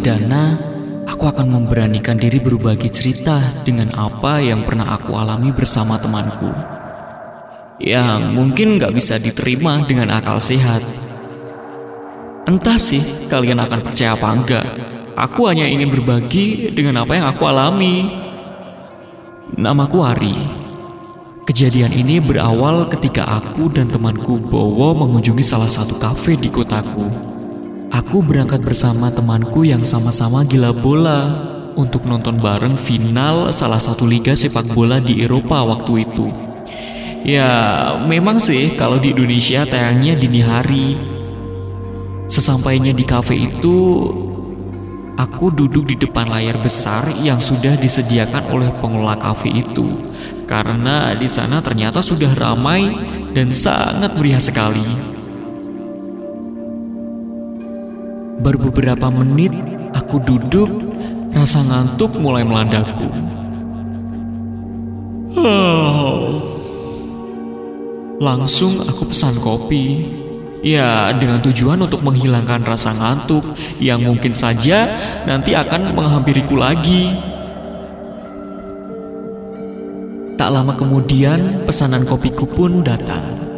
perdana, aku akan memberanikan diri berbagi cerita dengan apa yang pernah aku alami bersama temanku. Yang mungkin gak bisa diterima dengan akal sehat. Entah sih kalian akan percaya apa enggak. Aku hanya ingin berbagi dengan apa yang aku alami. Namaku Ari. Kejadian ini berawal ketika aku dan temanku Bowo mengunjungi salah satu kafe di kotaku. Aku berangkat bersama temanku yang sama-sama gila bola untuk nonton bareng final salah satu liga sepak bola di Eropa waktu itu. Ya, memang sih kalau di Indonesia tayangnya dini hari. Sesampainya di kafe itu, aku duduk di depan layar besar yang sudah disediakan oleh pengelola kafe itu. Karena di sana ternyata sudah ramai dan sangat meriah sekali. Baru beberapa menit aku duduk, rasa ngantuk mulai melandaku. Langsung aku pesan kopi. Ya, dengan tujuan untuk menghilangkan rasa ngantuk yang mungkin saja nanti akan menghampiriku lagi. Tak lama kemudian, pesanan kopiku pun datang.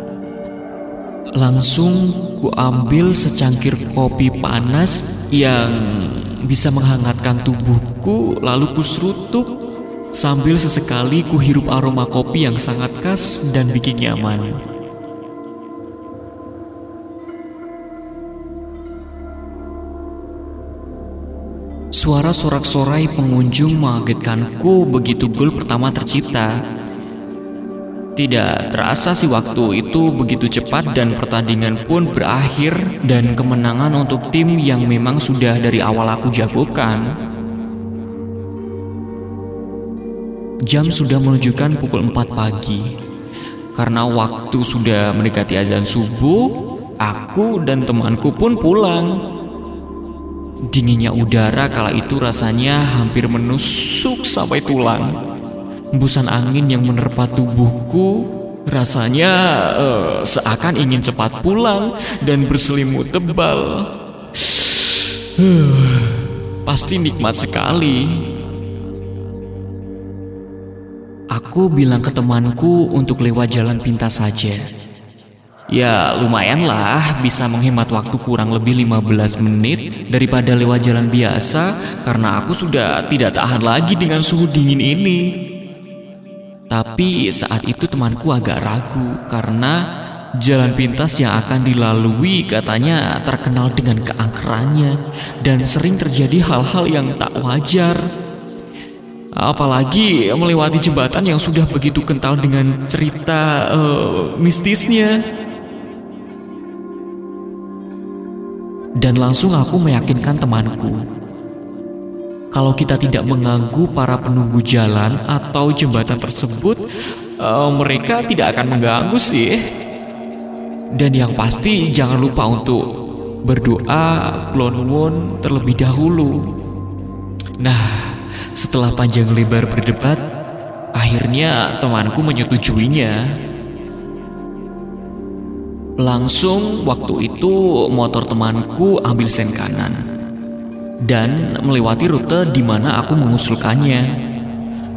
Langsung ku ambil secangkir kopi panas yang bisa menghangatkan tubuhku lalu ku serutup sambil sesekali ku hirup aroma kopi yang sangat khas dan bikin nyaman. Suara sorak-sorai pengunjung mengagetkanku begitu gol pertama tercipta. Tidak terasa sih waktu itu begitu cepat dan pertandingan pun berakhir dan kemenangan untuk tim yang memang sudah dari awal aku jagokan. Jam sudah menunjukkan pukul 4 pagi. Karena waktu sudah mendekati azan subuh, aku dan temanku pun pulang. Dinginnya udara kala itu rasanya hampir menusuk sampai tulang. Embusan angin yang menerpa tubuhku rasanya uh, seakan ingin cepat pulang dan berselimut tebal. pasti nikmat sekali. Aku bilang ke temanku untuk lewat jalan pintas saja. Ya lumayan lah bisa menghemat waktu kurang lebih 15 menit daripada lewat jalan biasa karena aku sudah tidak tahan lagi dengan suhu dingin ini. Tapi saat itu temanku agak ragu karena jalan pintas yang akan dilalui katanya terkenal dengan keangkerannya dan sering terjadi hal-hal yang tak wajar. Apalagi melewati jembatan yang sudah begitu kental dengan cerita uh, mistisnya. Dan langsung aku meyakinkan temanku kalau kita tidak mengganggu para penunggu jalan atau jembatan tersebut, uh, mereka tidak akan mengganggu sih. Dan yang pasti jangan lupa untuk berdoa kulonwon terlebih dahulu. Nah, setelah panjang lebar berdebat, akhirnya temanku menyetujuinya. Langsung waktu itu motor temanku ambil sen kanan dan melewati rute di mana aku mengusulkannya.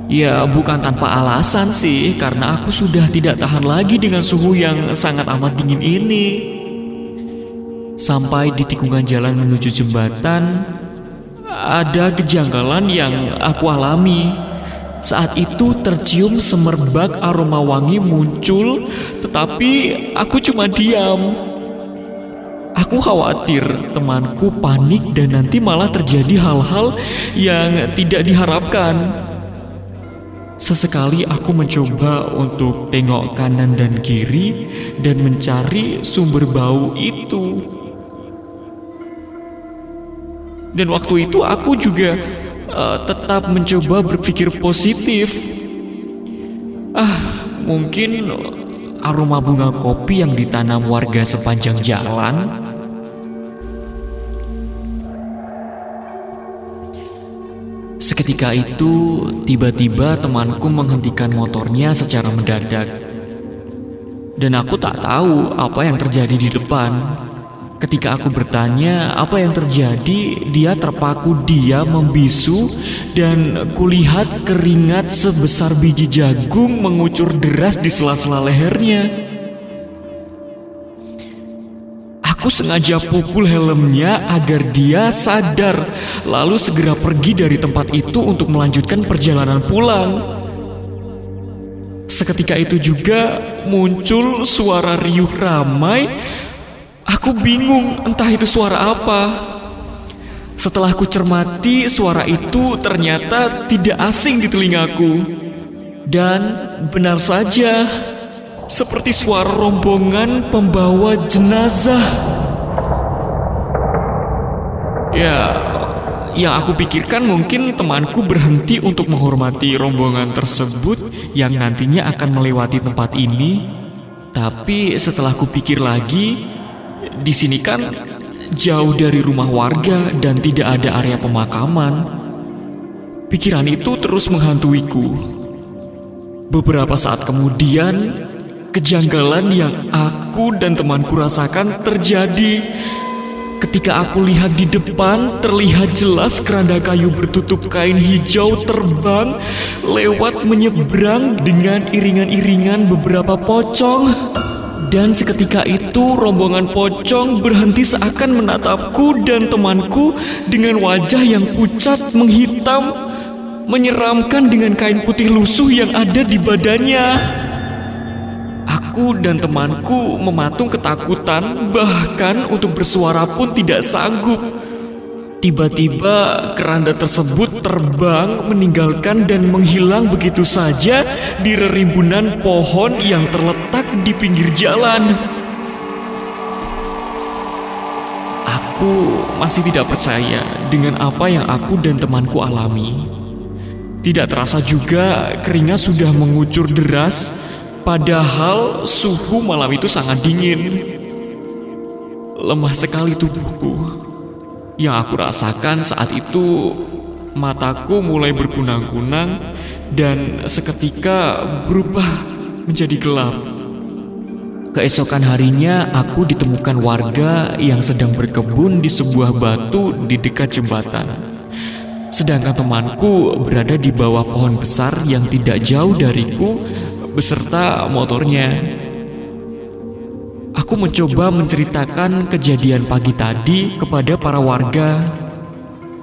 Ya, bukan tanpa alasan sih, karena aku sudah tidak tahan lagi dengan suhu yang sangat amat dingin ini. Sampai di tikungan jalan menuju jembatan, ada kejanggalan yang aku alami. Saat itu tercium semerbak aroma wangi muncul, tetapi aku cuma diam. Aku khawatir temanku panik dan nanti malah terjadi hal-hal yang tidak diharapkan. Sesekali aku mencoba untuk tengok kanan dan kiri dan mencari sumber bau itu. Dan waktu itu aku juga uh, tetap mencoba berpikir positif. Ah, mungkin aroma bunga kopi yang ditanam warga sepanjang jalan Seketika itu, tiba-tiba temanku menghentikan motornya secara mendadak. Dan aku tak tahu apa yang terjadi di depan. Ketika aku bertanya apa yang terjadi, dia terpaku diam membisu dan kulihat keringat sebesar biji jagung mengucur deras di sela-sela lehernya. Aku sengaja pukul helmnya agar dia sadar, lalu segera pergi dari tempat itu untuk melanjutkan perjalanan pulang. Seketika itu juga muncul suara riuh ramai. Aku bingung entah itu suara apa. Setelah ku cermati, suara itu ternyata tidak asing di telingaku. Dan benar saja, seperti suara rombongan pembawa jenazah. Ya, yang aku pikirkan mungkin temanku berhenti untuk menghormati rombongan tersebut yang nantinya akan melewati tempat ini. Tapi setelah kupikir lagi, di sini kan jauh dari rumah warga dan tidak ada area pemakaman. Pikiran itu terus menghantuiku. Beberapa saat kemudian, kejanggalan yang aku dan temanku rasakan terjadi Ketika aku lihat di depan, terlihat jelas keranda kayu bertutup kain hijau terbang lewat menyeberang dengan iringan-iringan beberapa pocong. Dan seketika itu rombongan pocong berhenti seakan menatapku dan temanku dengan wajah yang pucat menghitam, menyeramkan dengan kain putih lusuh yang ada di badannya. Aku dan temanku mematung ketakutan, bahkan untuk bersuara pun tidak sanggup. Tiba-tiba keranda tersebut terbang, meninggalkan dan menghilang begitu saja di rerimbunan pohon yang terletak di pinggir jalan. Aku masih tidak percaya dengan apa yang aku dan temanku alami. Tidak terasa juga keringat sudah mengucur deras Padahal suhu malam itu sangat dingin. Lemah sekali tubuhku. Yang aku rasakan saat itu mataku mulai berkunang-kunang dan seketika berubah menjadi gelap. Keesokan harinya aku ditemukan warga yang sedang berkebun di sebuah batu di dekat jembatan. Sedangkan temanku berada di bawah pohon besar yang tidak jauh dariku beserta motornya. Aku mencoba menceritakan kejadian pagi tadi kepada para warga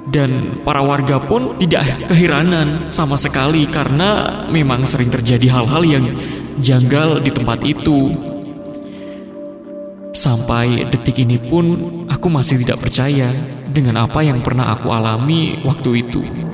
dan para warga pun tidak keheranan sama sekali karena memang sering terjadi hal-hal yang janggal di tempat itu. Sampai detik ini pun aku masih tidak percaya dengan apa yang pernah aku alami waktu itu.